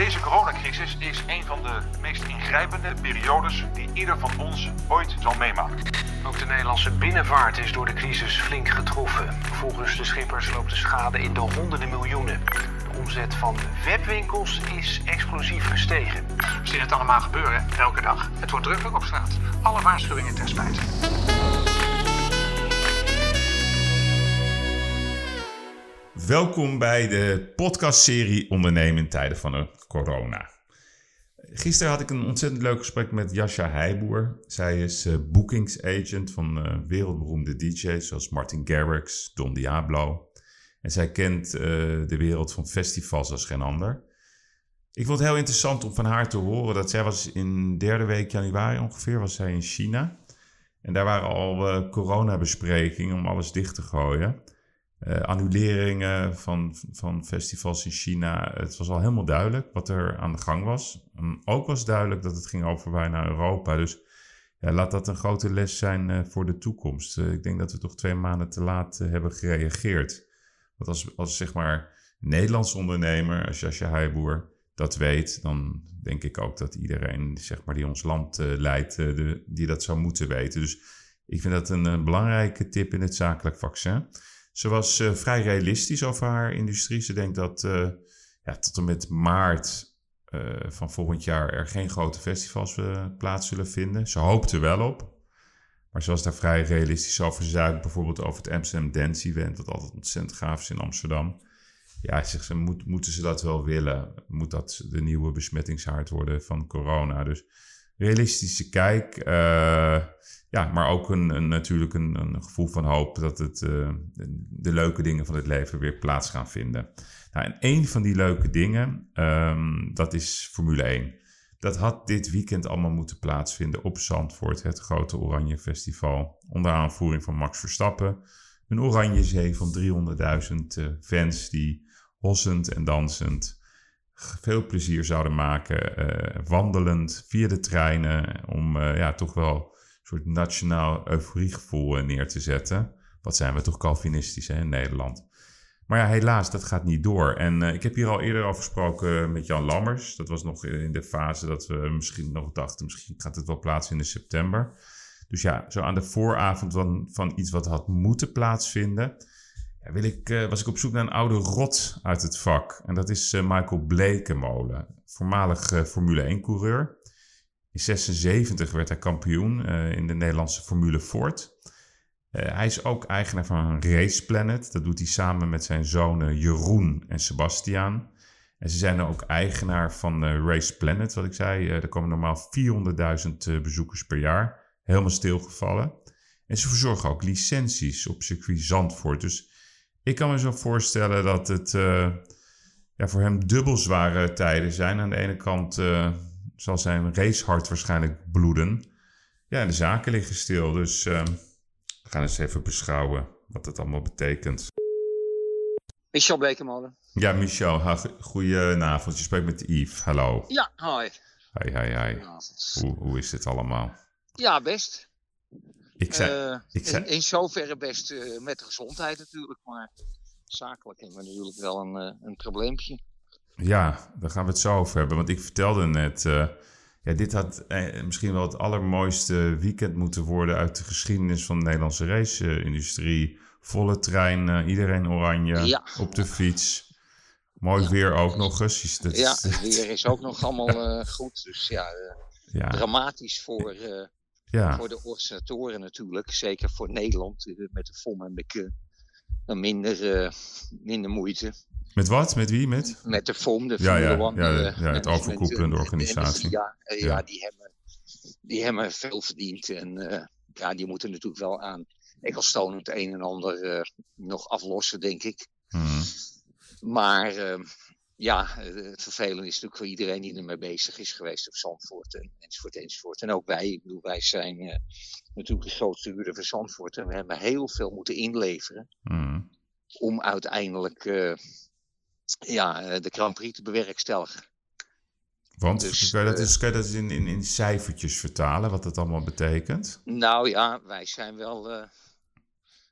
Deze coronacrisis is een van de meest ingrijpende periodes die ieder van ons ooit zal meemaken. Ook de Nederlandse binnenvaart is door de crisis flink getroffen. Volgens de schippers loopt de schade in de honderden miljoenen. De omzet van webwinkels is explosief gestegen. We zien het allemaal gebeuren, elke dag. Het wordt drukker op straat. Alle waarschuwingen ter spijt. Welkom bij de podcastserie Ondernemen in tijden van corona. Gisteren had ik een ontzettend leuk gesprek met Jascha Heijboer. Zij is uh, boekingsagent van uh, wereldberoemde DJ's zoals Martin Garrix, Don Diablo. En zij kent uh, de wereld van festivals als geen ander. Ik vond het heel interessant om van haar te horen dat zij was in derde week januari ongeveer was zij in China. En daar waren al coronabesprekingen om alles dicht te gooien. Uh, annuleringen van, van festivals in China. Het was al helemaal duidelijk wat er aan de gang was. En ook was duidelijk dat het ging over wij naar Europa. Dus ja, laat dat een grote les zijn uh, voor de toekomst. Uh, ik denk dat we toch twee maanden te laat hebben gereageerd. Want als, als zeg maar Nederlands ondernemer, als Jasje Heijboer dat weet, dan denk ik ook dat iedereen zeg maar, die ons land leidt, de, die dat zou moeten weten. Dus ik vind dat een, een belangrijke tip in het zakelijk vaccin. Ze was uh, vrij realistisch over haar industrie. Ze denkt dat uh, ja, tot en met maart uh, van volgend jaar er geen grote festivals plaats zullen vinden. Ze hoopt er wel op. Maar ze was daar vrij realistisch over. Ze zei bijvoorbeeld over het Amsterdam Dance Event, dat altijd ontzettend gaaf is in Amsterdam. Ja, zegt ze, moet, moeten ze dat wel willen? Moet dat de nieuwe besmettingshaard worden van corona? Dus realistische kijk. Uh, ja, maar ook een, een natuurlijk een, een, gevoel van hoop dat het, uh, de, leuke dingen van het leven weer plaats gaan vinden. Nou, en een van die leuke dingen, um, dat is Formule 1. Dat had dit weekend allemaal moeten plaatsvinden op Zandvoort, het grote Oranje Festival. Onder aanvoering van Max Verstappen. Een oranje zee van 300.000 uh, fans die hossend en dansend veel plezier zouden maken. Uh, wandelend via de treinen om uh, ja, toch wel soort nationaal euforiegevoel eh, neer te zetten. Wat zijn we toch Calvinistisch hè, in Nederland. Maar ja, helaas, dat gaat niet door. En ik heb hier al eerder over gesproken met Jan Lammers. Dat was nog in de fase dat we misschien nog dachten, misschien gaat het wel plaatsvinden in september. Dus ja, zo aan de vooravond van, van iets wat had moeten plaatsvinden, ja, wil ik, uh, was ik op zoek naar een oude rot uit het vak. En dat is uh, Michael Blekemolen, voormalig Formule 1-coureur. In 76 werd hij kampioen in de Nederlandse Formule Ford. Hij is ook eigenaar van Race Planet. Dat doet hij samen met zijn zonen Jeroen en Sebastiaan. En ze zijn ook eigenaar van Race Planet, wat ik zei. er komen normaal 400.000 bezoekers per jaar. Helemaal stilgevallen. En ze verzorgen ook licenties op circuit Zandvoort. Dus ik kan me zo voorstellen dat het ja, voor hem dubbel zware tijden zijn. Aan de ene kant zal zijn racehart waarschijnlijk bloeden. Ja, de zaken liggen stil. Dus uh, we gaan eens even beschouwen wat het allemaal betekent. Michel Blekemolen. Ja, Michel. Goedenavond. Je spreekt met Yves. Hallo. Ja, hoi. Hoi, hoi, hoi. Hoe, hoe is dit allemaal? Ja, best. Ik zei, uh, ik zei... In, in zoverre best uh, met de gezondheid natuurlijk, maar zakelijk hebben we natuurlijk wel een, uh, een probleempje. Ja, daar gaan we het zo over hebben. Want ik vertelde net, ja, dit had eh, misschien wel het allermooiste weekend moeten worden uit de geschiedenis van de Nederlandse race-industrie. Volle trein, iedereen oranje, ja. op de fiets. Mooi ja. weer ook nog eens. Dat ja, het weer is ook nog allemaal goed. Dus ja, ja. dramatisch voor, ja. voor de organisatoren natuurlijk. Zeker voor Nederland met de FOM en de minder, minder moeite. Met wat? Met wie? Met? Met de FOM, de ja, ja, One, ja, ja, ja, het overkoepelende organisatie. Ja, ja, die, hebben, die hebben veel verdiend. En ja, die moeten natuurlijk wel aan Ecclestone het een en ander nog aflossen, denk ik. Hmm. Maar uh, ja, het vervelende is natuurlijk voor iedereen die ermee bezig is geweest op Zandvoort en, enzovoort enzovoort. En ook wij, ik bedoel, wij zijn natuurlijk de grootste huurder van Zandvoort. En we hebben heel veel moeten inleveren. Hmm. Om uiteindelijk ja, eh, de Grand Prix te bewerkstelligen. Want dus, kan, je dat eens, kan je dat in, in, in cijfertjes vertalen, wat dat allemaal betekent? Nou ja, wij zijn wel,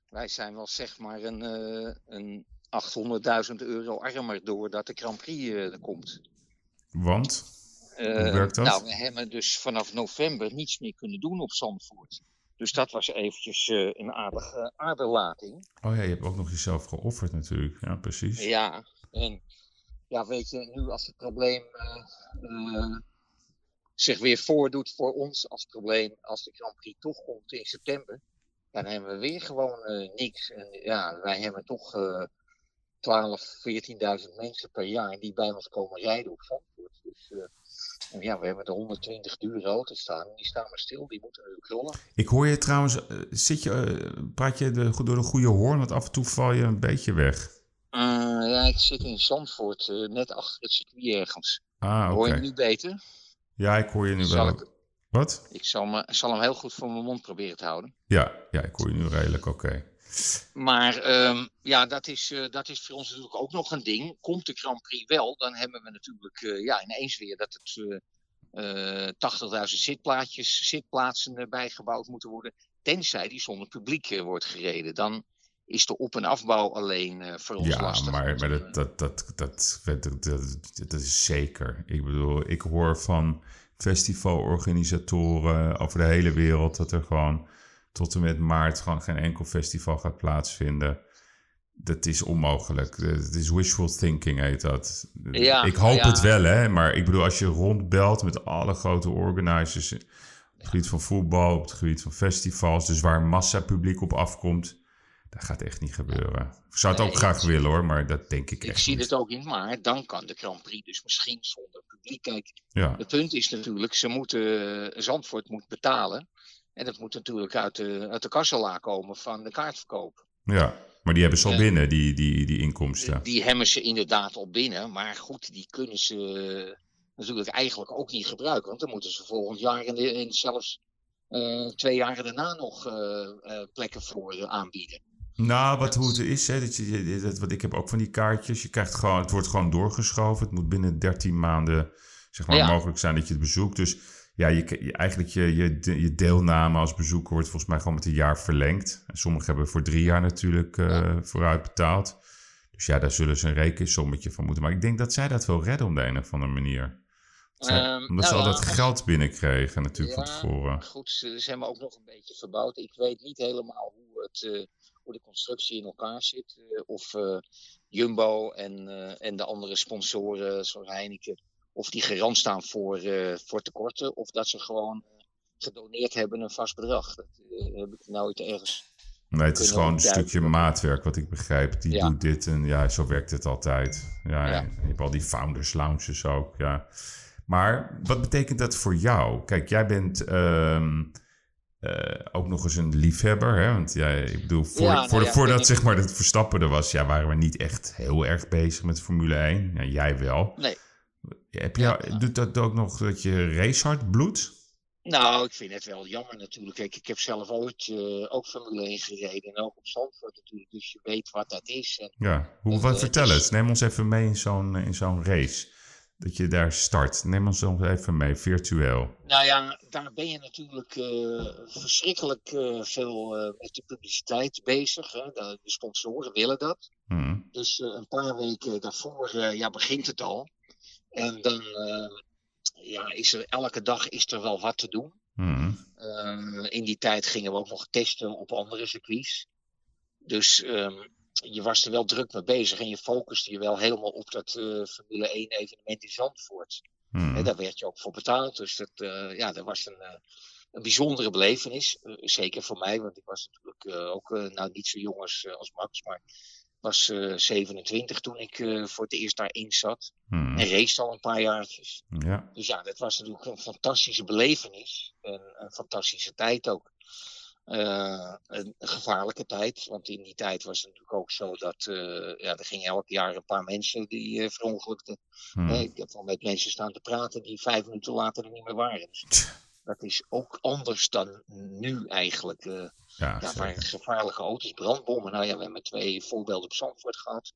wij zijn wel zeg maar een, een 800.000 euro armer doordat de Grand Prix uh, er komt. Want? Eh, werkt dat? Nou, we hebben dus vanaf november niets meer kunnen doen op Zandvoort. Dus dat was eventjes eh, een aardige aderlating. Oh ja, je hebt ook nog jezelf geofferd natuurlijk. Ja, precies. Ja, en ja, weet je, nu als het probleem eh, eh, zich weer voordoet voor ons als probleem, als de Grand Prix toch komt in september, dan hebben we weer gewoon eh, niks. En ja, wij hebben toch eh 12, 14.000 mensen per jaar die bij ons komen rijden op Zandvoort. Dus eh, en ja, we hebben er 120 dure auto's staan. en Die staan maar stil, die moeten natuurlijk rollen. Ik hoor je trouwens, eh, zit je, eh, praat je de, door de goede hoorn? Want af en toe val je een beetje weg. Ja, ik zit in Zandvoort, net achter het circuit ergens. Ah. Hoor je nu beter? Ja, ik hoor je nu wel. ik- Wat? Ik zal, me, zal hem heel goed voor mijn mond proberen te houden. Ja, ja, ik hoor je nu redelijk oké. Maar ehm, ja, dat is, eh, dat is voor ons natuurlijk ook nog een ding. Komt de Grand Prix wel, dan hebben we natuurlijk eh, ja, ineens weer dat het eh, eh, 80.000 zitplaatjes, zitplaatsen eh, bijgebouwd moeten worden. Tenzij die zonder publiek wordt gereden. Dan is de op- en afbouw alleen voor ons Ja, lastig. maar, maar dat, dat, dat, dat, dat, dat, dat is zeker. Ik bedoel, ik hoor van festivalorganisatoren over de hele wereld dat er gewoon tot en met maart gewoon geen enkel festival gaat plaatsvinden. Dat is onmogelijk. Het is wishful thinking, heet dat. Ja, ik hoop ja. het wel, hè. Maar ik bedoel, als je rondbelt met alle grote organizers... op het gebied van voetbal, op het gebied van festivals... dus waar massapubliek op afkomt... dat gaat echt niet gebeuren. Ik zou het Nee, ook graag ik- willen, hoor. Maar dat denk ik ik echt zie niet. het ook niet, maar dan kan de Grand Prix dus misschien zonder publiek. Kijk, Ja, Het punt is natuurlijk, ze moeten, Zandvoort moet betalen. En dat moet natuurlijk uit de, uit de kassala komen van de kaartverkoop. ja. Maar die hebben ze al binnen, die, die, die inkomsten. Die hebben ze inderdaad al binnen. Maar goed, die kunnen ze natuurlijk eigenlijk ook niet gebruiken. Want dan moeten ze volgend jaar en, zelfs eh, twee jaar daarna nog eh, eh, plekken voor aanbieden. Nou, wat hoe het is, hè, dat je, je- dat, wat ik heb ook van die kaartjes. Je krijgt gewoon, het wordt gewoon doorgeschoven. Het moet binnen 13 maanden zeg maar, Ja. mogelijk zijn dat je het bezoekt. Dus ja, je, je- eigenlijk je, je, je deelname als bezoeker wordt volgens mij gewoon met een jaar verlengd. En sommigen hebben voor drie jaar natuurlijk eh, vooruit betaald. Dus ja, daar zullen ze een rekensommetje van moeten. Maar ik denk dat zij dat wel redden op de een of andere manier. Zij- Ehm, omdat ze nou al dat geld binnekregen natuurlijk Ja, van tevoren. Goed, ze, hebben ook nog een beetje verbouwd. Ik weet niet helemaal hoe, het, eh, hoe de constructie in elkaar zit. eh, of Jumbo en, en de andere sponsoren, zoals Heineken, of die garant staan voor, eh, voor tekorten. Of dat ze gewoon eh, gedoneerd hebben een vast bedrag. Dat eh, heb ik nooit ergens. Nee, het is gewoon een stukje maatwerk wat ik begrijp. Die Ja. doet dit en ja, zo werkt het altijd. Ja, Ja. Je hebt al die founders lounges ook, ja. Maar wat betekent dat voor jou? Kijk, jij bent ehm, eh, ook nog eens een liefhebber, hè? Want jij, ik bedoel, voor, Ja, nou voor de, ja, voordat zeg maar het Verstappen er was, ja, waren we niet echt heel erg bezig met Formule 1. Ja, jij wel. Nee. Heb je, Doet dat ook nog dat je racehard bloedt? Nou, ik vind het wel jammer natuurlijk. Kijk, ik heb zelf ooit eh, ook Formule 1 gereden. En ook op Zandvoort natuurlijk. Dus je weet wat dat is. En Ja, hoe, Eh, wat, het vertel is- eens. Neem ons even mee in zo'n, in zo'n race. Dat je daar start. Neem ons dan even mee, virtueel. Nou ja, daar ben je natuurlijk eh, verschrikkelijk eh, veel eh, met de publiciteit bezig. Hè. De, sponsoren willen dat. Hm. Dus eh, een paar weken daarvoor eh, ja, begint het al. En dan eh, ja, is er elke dag is er wel wat te doen. Hm. Eh, in die tijd gingen we ook nog testen op andere circuits. Dus ehm, je was er wel druk mee bezig en je focuste je wel helemaal op dat eh, Formule 1 evenement in Zandvoort. Hm. Hè, daar werd je ook voor betaald. Dus dat, eh, ja, dat was een, een bijzondere belevenis. Zeker voor mij, want ik was natuurlijk ook nou, niet zo jong als, als Max. Maar was eh 27 toen ik eh, voor het eerst daarin zat. Hm. En race al een paar jaartjes. Ja. Dus ja, dat was natuurlijk een fantastische belevenis. En een fantastische tijd ook. Eh, een gevaarlijke tijd, want in die tijd was het natuurlijk ook zo dat eh, ja, er gingen elk jaar een paar mensen die eh verongelukten. Hm. Eh, ik heb wel met mensen staan te praten die vijf minuten later er niet meer waren. Dus dat is ook anders dan nu eigenlijk. eh, Ja, ja, waar gevaarlijke auto's, brandbommen. Nou ja, we hebben twee voorbeelden op Zandvoort gehad.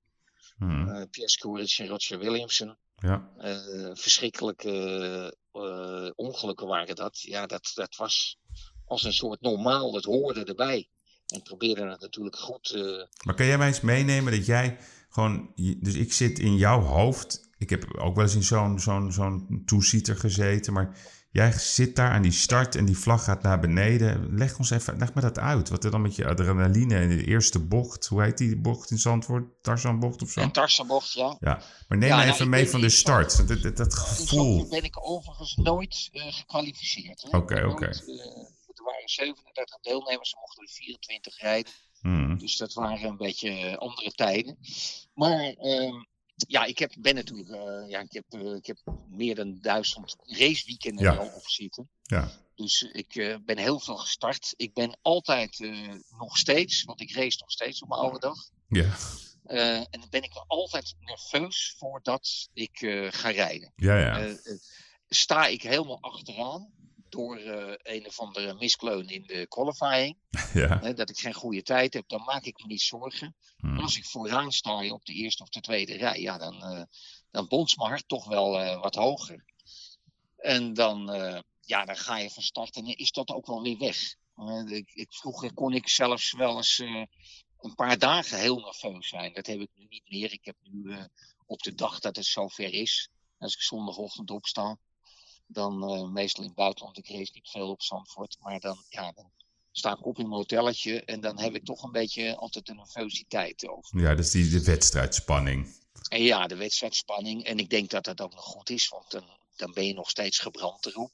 Hm. Eh Pierre Courage en Roger Williamson. Ja. Eh, verschrikkelijke ongelukken waren dat. Ja, dat, dat was als een soort normaal. Dat hoorde erbij. En probeerde het natuurlijk goed. Maar kan jij mij eens meenemen dat jij gewoon... Dus ik zit in jouw hoofd... ik heb ook wel eens in zo'n zo'n zo'n toesieter gezeten, maar jij zit daar aan die start en die vlag gaat naar beneden. Leg ons even, leg me dat uit. Wat er dan met je adrenaline in de eerste bocht, hoe heet die bocht in Zandvoort? Tarzanbocht of zo? Een Tarzanbocht, ja. Ja, maar neem Ja, me nou, even mee van de start. Dat, dat, dat In gevoel. Zandvoort ben ik overigens nooit eh, gekwalificeerd. Oké, oké. eh, er waren 37 deelnemers, er mochten er 24 rijden. Hmm. Dus dat waren een beetje eh, andere tijden. Maar ehm, ja, ik heb, ben natuurlijk, eh, ja, ik heb, eh, ik heb meer dan duizend raceweekenden Ja. al op zitten. Ja, Dus ik eh, ben heel veel gestart. Ik ben altijd nog steeds, want ik race nog steeds op mijn oude dag. ja, en dan ben ik altijd nerveus voordat ik ga rijden. ja. ja. Sta ik helemaal achteraan door eh, een of andere miskleun in de qualifying. ja. Hè, dat ik geen goede tijd heb, dan maak ik me niet zorgen. Hmm. Maar als ik vooraan sta op de eerste of de tweede rij, ja, dan, eh dan bonst mijn hart toch wel eh, wat hoger. En dan, ja, dan ga je van start en is dat ook wel weer weg. Ik, ik, vroeger kon ik zelfs wel eens een paar dagen heel nerveus zijn. Dat heb ik nu niet meer. Ik heb nu op de dag dat het zover is, als ik zondagochtend opsta, dan eh, meestal in het buitenland, ik race niet veel op Zandvoort, maar dan, ja, dan sta ik op in mijn hotelletje en dan heb ik toch een beetje altijd een nervositeit over. Ja, dat is die de wedstrijdspanning. En ja, de wedstrijdspanning. En ik denk dat dat ook nog goed is, want dan, dan ben je nog steeds gebrand erop.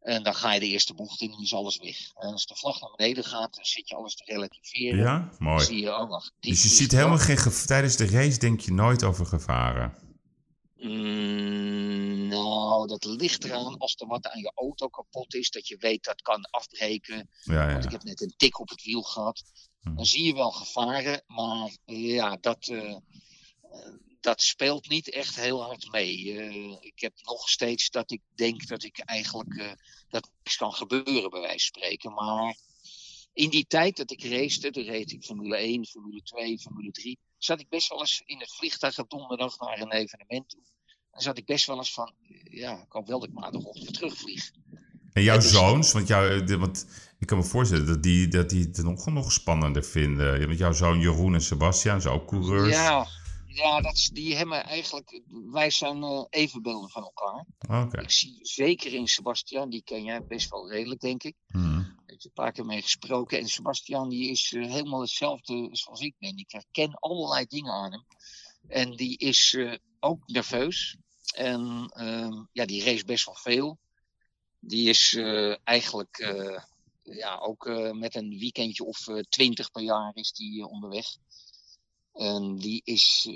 En dan ga je de eerste bocht in en is alles weg. En als de vlag naar beneden gaat, dan zit je alles te relativeren. Ja, mooi. zie je, oh wacht. die Dus je ziet helemaal geen Tijdens de race denk je nooit over gevaren. Mm, nou, dat ligt eraan als er wat aan je auto kapot is, dat je weet dat kan afbreken. Ja, Want ik ja. heb net een tik op het wiel gehad. Hm. Dan zie je wel gevaren, maar ja, dat, eh, eh, dat speelt niet echt heel hard mee. Eh, ik heb nog steeds dat ik denk dat ik eigenlijk eh, dat niks kan gebeuren, bij wijze van spreken. Maar in die tijd dat ik racete, toen reed ik Formule 1, Formule 2, Formule 3, zat ik best wel eens in het vliegtuig op donderdag naar een evenement toe. Dan zat ik best wel eens van, ja, ik hoop wel dat ik maandagochtend weer terugvlieg. En jouw is- zoons, want, jou, de- want ik kan me voorstellen dat die, dat die het nog, nog spannender vinden. Want jouw zoon Jeroen en Sebastian zijn ook coureurs. Ja, ja dat, is- die hebben eigenlijk. Wij zijn eh, evenbeelden van elkaar. Oké. Ik zie zeker in Sebastian, die ken jij best wel redelijk, denk ik. Hmm. Ik heb een paar keer mee gesproken. En Sebastian, die is eh, helemaal hetzelfde zoals ik ben. Ik herken allerlei dingen aan hem. En die is eh, ook nerveus. En ehm, ja, die race best wel veel. Die is eh, eigenlijk eh, ja, ook eh, met een weekendje of twintig per jaar is die onderweg. En die is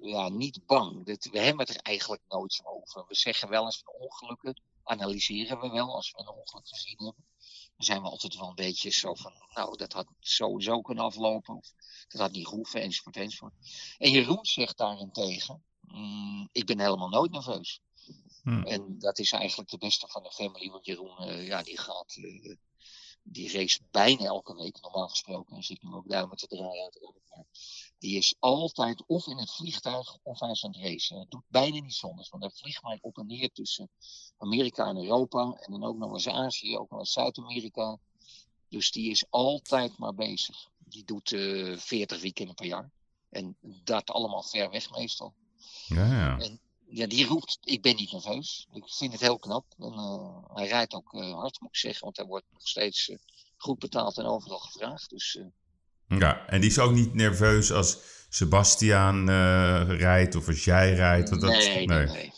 ja, niet bang. We hebben het er eigenlijk nooit over. We zeggen wel eens van ongelukken, analyseren we wel als we een ongeluk gezien hebben. Dan zijn we altijd wel een beetje zo van, nou, dat had sowieso kunnen aflopen. Of dat had niet hoeven, enzovoort, enzovoort. En Jeroen zegt daarentegen, mm, ik ben helemaal nooit nerveus. Hmm. En dat is eigenlijk de beste van de family, want Jeroen, eh, ja, die gaat, eh, die race bijna elke week, normaal gesproken. En zit nu ook duimen te draaien uiteraard. Maar die is altijd of in het vliegtuig of hij is aan het racen. Het doet bijna niet zonders, want hij vliegt maar op en neer tussen Amerika en Europa. En dan ook nog eens Azië, ook nog eens Zuid-Amerika. Dus die is altijd maar bezig. Die doet eh 40 weekenden per jaar. En dat allemaal ver weg meestal. Ja, ja. Ja, die roept, ik ben niet nerveus. Ik vind het heel knap. En, eh, hij rijdt ook eh, hard, moet ik zeggen. Want hij wordt nog steeds eh, goed betaald en overal gevraagd. Dus Ja, en die is ook niet nerveus als Sebastian eh, rijdt of als jij rijdt. want dat, nee, nee, nee, nee,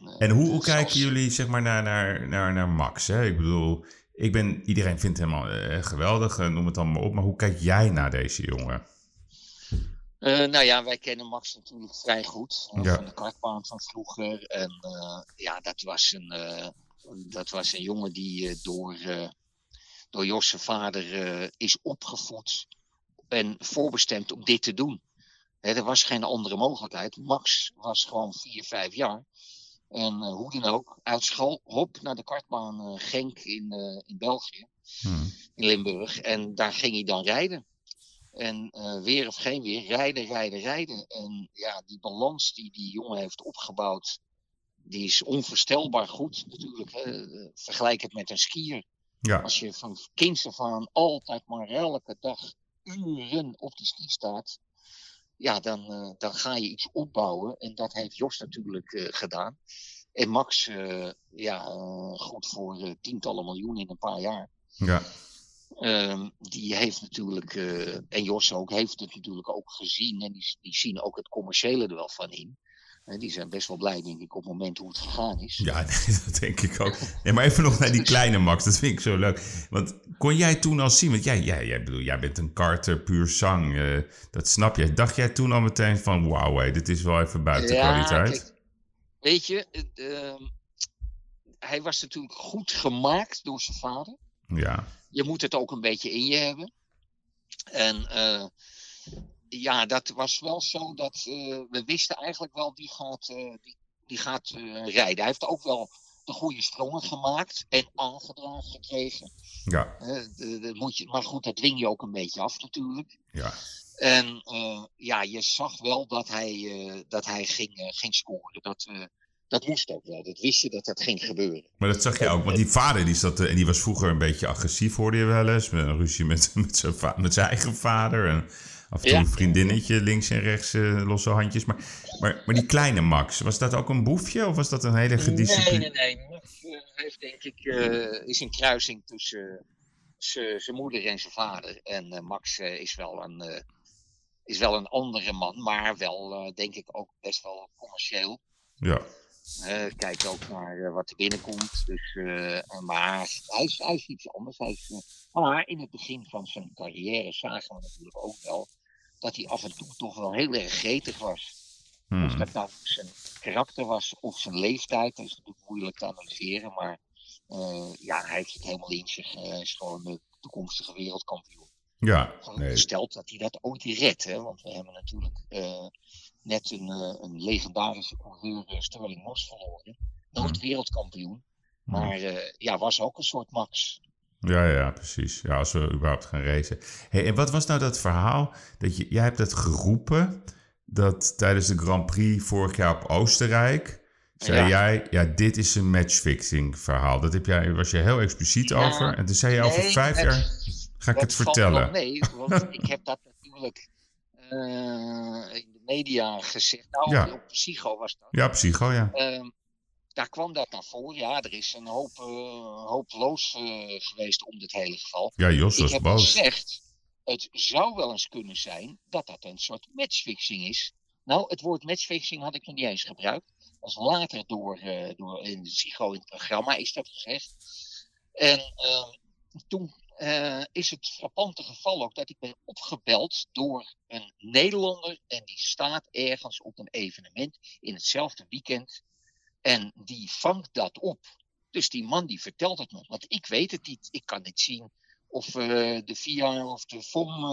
nee. En hoe, hoe kijken jullie zeg maar, naar, naar, naar, naar Max? Hè? Ik bedoel, ik ben, iedereen vindt hem al eh, geweldig, noem het allemaal op. Maar hoe kijk jij naar deze jongen? Eh, nou ja, wij kennen Max natuurlijk vrij goed. eh, Ja. Van de kartbaan van vroeger. En eh, ja, dat was een, dat was een jongen die door, door Jos zijn vader is opgevoed. En voorbestemd om dit te doen. Hè, er was geen andere mogelijkheid. Max was gewoon 4, 5 jaar. En hoe dan ook, uit school, hop, naar de kartbaan Genk in, in België Hmm. in Limburg. En daar ging hij dan rijden. En eh, weer of geen weer, rijden, rijden, rijden. En ja, die balans die die jongen heeft opgebouwd, die is onvoorstelbaar goed natuurlijk. Hè. Vergelijk het met een skier. Ja, Als je van kinds af aan altijd maar elke dag uren op die ski staat. ja, dan, eh, dan ga je iets opbouwen. En dat heeft Jos natuurlijk eh, gedaan. En Max, ja, goed voor tientallen miljoenen in een paar jaar. Ja, Ehm, die heeft natuurlijk, eh, en Jos ook, heeft het natuurlijk ook gezien. En die, die zien ook het commerciële er wel van in. Die zijn best wel blij, denk ik, op het moment hoe het gegaan is. ja dat denk ik ook. Nee, maar even nog naar die kleine Max, dat vind ik zo leuk. Want kon jij toen al zien, want jij, jij, jij, bedoel, jij bent een karter puur zang, eh, dat snap je. Dacht jij toen al meteen van, wauw, dit is wel even buiten kwaliteit? kijk, weet je, ehm, hij was natuurlijk goed gemaakt door zijn vader. Ja, Je moet het ook een beetje in je hebben. En eh, ja, dat was wel zo dat eh, we wisten eigenlijk wel die gaat, eh, die, die gaat rijden. Hij heeft ook wel de goede sprongen gemaakt en aangedragen gekregen. ja, de- de moet je, maar goed, dat dwing je ook een beetje af natuurlijk. ja. En ja, je zag wel dat hij, dat hij ging, ging scoren. Dat, eh, dat moest ook wel. Dat wist je dat dat ging gebeuren. Maar dat zag je ook, want die vader die zat, eh, en die was vroeger een beetje agressief, hoorde je wel eens. Met een ruzie met, met, zijn, met zijn eigen vader. En af en toe een vriendinnetje, links en rechts, eh, losse handjes. Maar, maar, maar die kleine Max, was dat ook een boefje? Of was dat een hele Nee, gedisciplineerde... nee, nee. Max eh, heeft denk ik, is een kruising tussen zijn moeder en zijn vader. En Max is, wel een, is wel een andere man, maar wel denk ik ook best wel commercieel. Ja, Eh, kijkt ook naar eh, wat er binnenkomt. Dus, eh, maar hij is, hij is iets anders. Hij is, eh, maar in het begin van zijn carrière zagen we natuurlijk ook wel dat hij af en toe toch wel heel erg gretig was. Of Hmm. dat nou zijn karakter was of zijn leeftijd, dat is natuurlijk moeilijk te analyseren. Maar ja, hij heeft het helemaal in zich. Hij is gewoon de toekomstige wereldkampioen. ja, Gewoon nee. gesteld dat hij dat ooit redt. Hè? Want we hebben natuurlijk net een, eh, een legendarische coureur, eh, Sterling Moss, verloren. Nooit wereldkampioen. Maar eh, ja, was ook een soort Max. Ja, ja, precies. Ja, als we überhaupt gaan racen. Hey, en wat was nou dat verhaal dat je, jij hebt het geroepen dat tijdens de Grand Prix vorig jaar op Oostenrijk zei Ja. jij, ja, dit is een matchfixing verhaal. Dat heb jij, was je heel expliciet Ja, over. En toen zei je over Nee, vijf dat- jaar ga ik dat het vertellen. mee, want ik heb dat natuurlijk media gezegd. Nou, Ja. op Psycho was dat. Ja, psycho, ja. Ehm, daar kwam dat naar voren. Ja, er is een hoop, eh, hopeloos eh, geweest om dit hele geval. Ja, Jos Ik was heb boos. gezegd, het zou wel eens kunnen zijn dat dat een soort matchfixing is. Nou, het woord matchfixing had ik nog niet eens gebruikt. Dat is later door, eh, door in Psycho in het programma is dat gezegd. En ehm, toen eh, is het frappante geval ook dat ik ben opgebeld door een Nederlander. En die staat ergens op een evenement in hetzelfde weekend. En die vangt dat op. Dus die man die vertelt het me. Want ik weet het niet. Ik kan niet zien of eh, de VIA of de FOM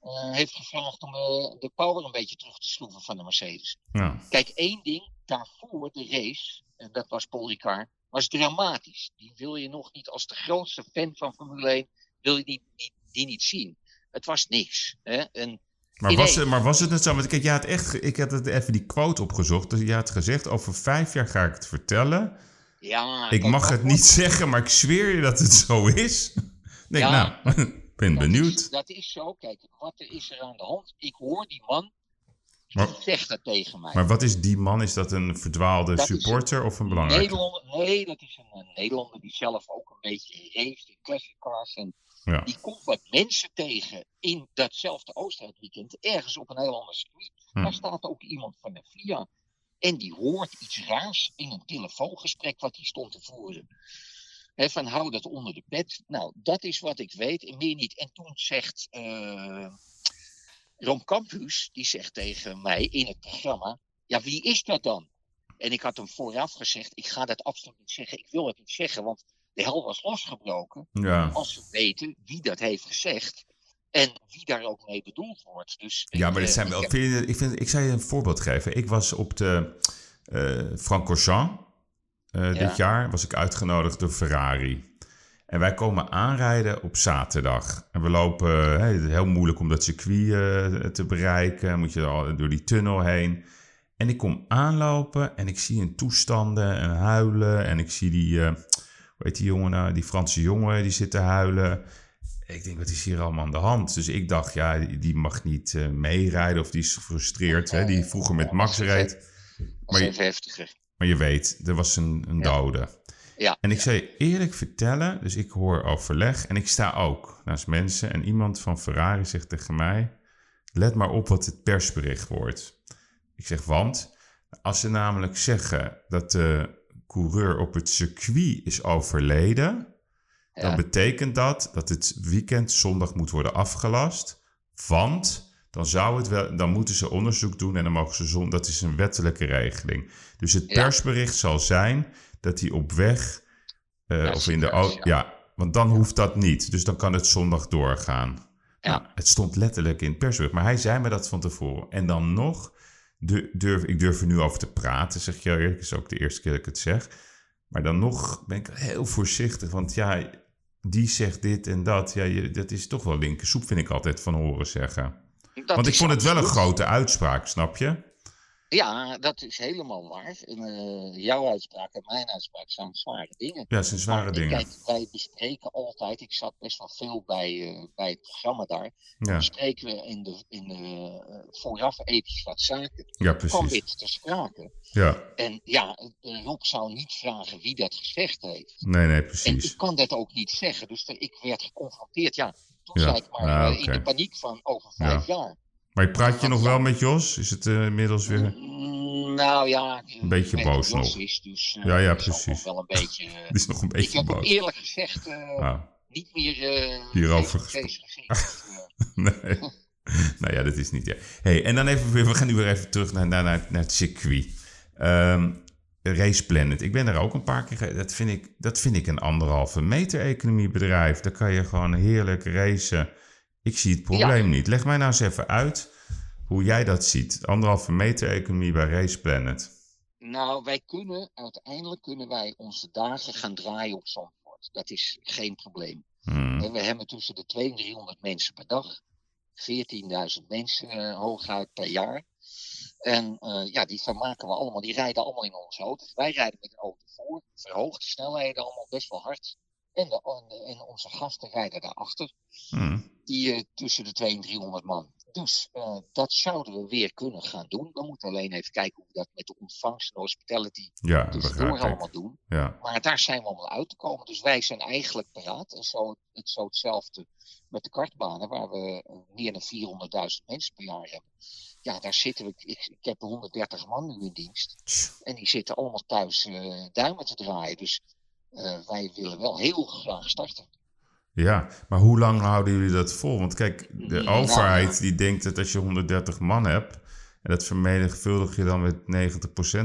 eh, heeft gevraagd om de power een beetje terug te schroeven van de Mercedes. Ja. Kijk, één ding, daarvoor de race, en dat was Paul Ricard, was dramatisch. Die wil je nog niet als de grootste fan van Formule 1, wil je die, die, die niet zien. Het was niks. Hè? En, Maar, was het, maar was het net zo? Want kijk, jij had echt, ik had het even die quote opgezocht. Dus je had gezegd, over vijf jaar ga ik het vertellen. ja, Ik mag het niet zeggen, maar ik zweer je dat het zo is. Ik denk, Ja. nou, ik ben dat benieuwd. Is, dat is zo. Kijk, wat is er aan de hand? Ik hoor die man, Maar- zegt dat tegen mij. Maar wat is die man? Is dat een verdwaalde Dat supporter of een belangrijke? Nederlander, nee, dat is een, een Nederlander die zelf ook een beetje race in classic cars. En Ja. die komt wat mensen tegen in datzelfde Oostenrijk-weekend, ergens op een heel ander circuit. Hm. Daar staat ook iemand van de FIA. En die hoort iets raars in een telefoongesprek wat hij stond te voeren. Van hou dat onder de pet. Nou, dat is wat ik weet en meer niet. En toen zegt eh Rom Campus, die zegt tegen mij in het programma, ja wie is dat dan? En ik had hem vooraf gezegd, ik ga dat absoluut niet zeggen. Ik wil het niet zeggen, want de hel was losgebroken. Ja. Als we weten wie dat heeft gezegd en wie daar ook mee bedoeld wordt. Dus, ja, maar eh, dit zijn ik wel. Vind ik, vind, ik zou je een voorbeeld geven. Ik was op de eh Francorchamps eh Ja. dit jaar. Was ik uitgenodigd door Ferrari. En wij komen aanrijden op zaterdag. En we lopen, hè, het is heel moeilijk om dat circuit eh, te bereiken. Moet je al door die tunnel heen. En ik kom aanlopen en ik zie een toestanden en huilen. En ik zie die, eh, hoe heet die jongen nou? Die Franse jongen, die zit te huilen. Ik denk, wat is hier allemaal aan de hand? Dus ik dacht, ja, die- mag niet eh, meerijden of die is gefrustreerd. Hè? Die vroeger met Max reed. Maar je-. Maar je weet, er was een, een Ja. dode. Ja. En ik zou je eerlijk vertellen, dus ik hoor overleg en ik sta ook naast mensen. En iemand van Ferrari zegt tegen mij, let maar op wat het persbericht wordt. Ik zeg, want als ze namelijk zeggen dat de coureur op het circuit is overleden, dan betekent dat dat het weekend zondag moet worden afgelast. Want dan, zou het wel, dan moeten ze onderzoek doen en dan mogen ze zon. Dat is een wettelijke regeling. Dus het Ja. persbericht zal zijn dat hij op weg eh, of in de auto. ja. Ja. want dan hoeft dat niet. Dus dan kan het zondag doorgaan. Ja. Nou, het stond letterlijk in het persbericht. Maar hij zei me dat van tevoren. En dan nog, du- durf, ik durf er nu over te praten, zeg je eerlijk. Is ook de eerste keer dat ik het zeg. Maar dan nog ben ik heel voorzichtig. Want ja, die zegt dit en dat. Ja, je, dat is toch wel linkersoep, vind ik altijd van horen zeggen. Dat Want ik vond het wel een grote uitspraak, snap je? Ja, dat is helemaal waar. En, eh, jouw uitspraak en mijn uitspraak zijn zware dingen. Ja, zijn zware Maar, dingen. Kijk, wij bespreken altijd, ik zat best wel veel bij, eh, bij het programma daar. Ja, Bespreken we in de, in de eh, vooraf ethisch wat zaken. ja kwam precies. dit te sprake. Ja, En ja, Rob zou niet vragen wie dat gezegd heeft. nee, nee, En precies. ik kan dat ook niet zeggen. Dus ik werd geconfronteerd. Ja, toen Ja, zei ik maar nou, eh, in de paniek van over vijf jaar. Maar praat je nog wel met Jos? Is het eh, inmiddels weer... Mm, Nou ja, Een beetje ik boos nog. is, dus eh, Ja, ja, ik precies. nog wel een beetje. eh, Het is nog een ik beetje heb hem boos. eerlijk gezegd eh, Ah, niet meer eh Hierover gesproken. Eh, nee. nou ja, dat is niet... Ja. Hey, en dan even weer... We gaan nu weer even terug naar, naar, naar, naar het circuit. Ehm Race Planet. Ik ben er ook een paar keer... Dat vind ik, dat vind ik een anderhalve meter economiebedrijf. Daar kan je gewoon heerlijk racen. Ik zie het probleem niet. Leg mij nou eens even uit hoe jij dat ziet. Anderhalve meter economie bij Race Planet. Nou, wij kunnen, uiteindelijk kunnen wij onze dagen gaan draaien op Zandvoort. Dat is geen probleem. Hmm. En we hebben tussen de 200 en 300 mensen per dag. 14.000 mensen eh, hooguit per jaar. En eh, ja, die vermaken we allemaal. Die rijden allemaal in onze auto's. Wij rijden met de auto voor. Verhoogde snelheden, allemaal best wel hard. En, de, en, de- en onze gasten rijden daarachter. Hmm. Die tussen de 200 en 300 man. Dus eh, dat zouden we weer kunnen gaan doen. We moeten alleen even kijken hoe we dat met de ontvangst en hospitality Ja, tussendoor allemaal doen. Ja. Maar daar zijn we allemaal uit te komen. Dus wij zijn eigenlijk paraat. En zo, het, zo hetzelfde met de kartbanen, waar we eh, meer dan 400.000 mensen per jaar hebben. Ja, daar zitten we. Ik, ik heb 130 man nu in dienst. En die zitten allemaal thuis eh, duimen te draaien. Dus wij willen wel heel graag starten. Ja, maar hoe lang houden jullie dat vol? Want kijk, de overheid die denkt dat als je 130 man hebt... en dat vermenigvuldig je dan met 90%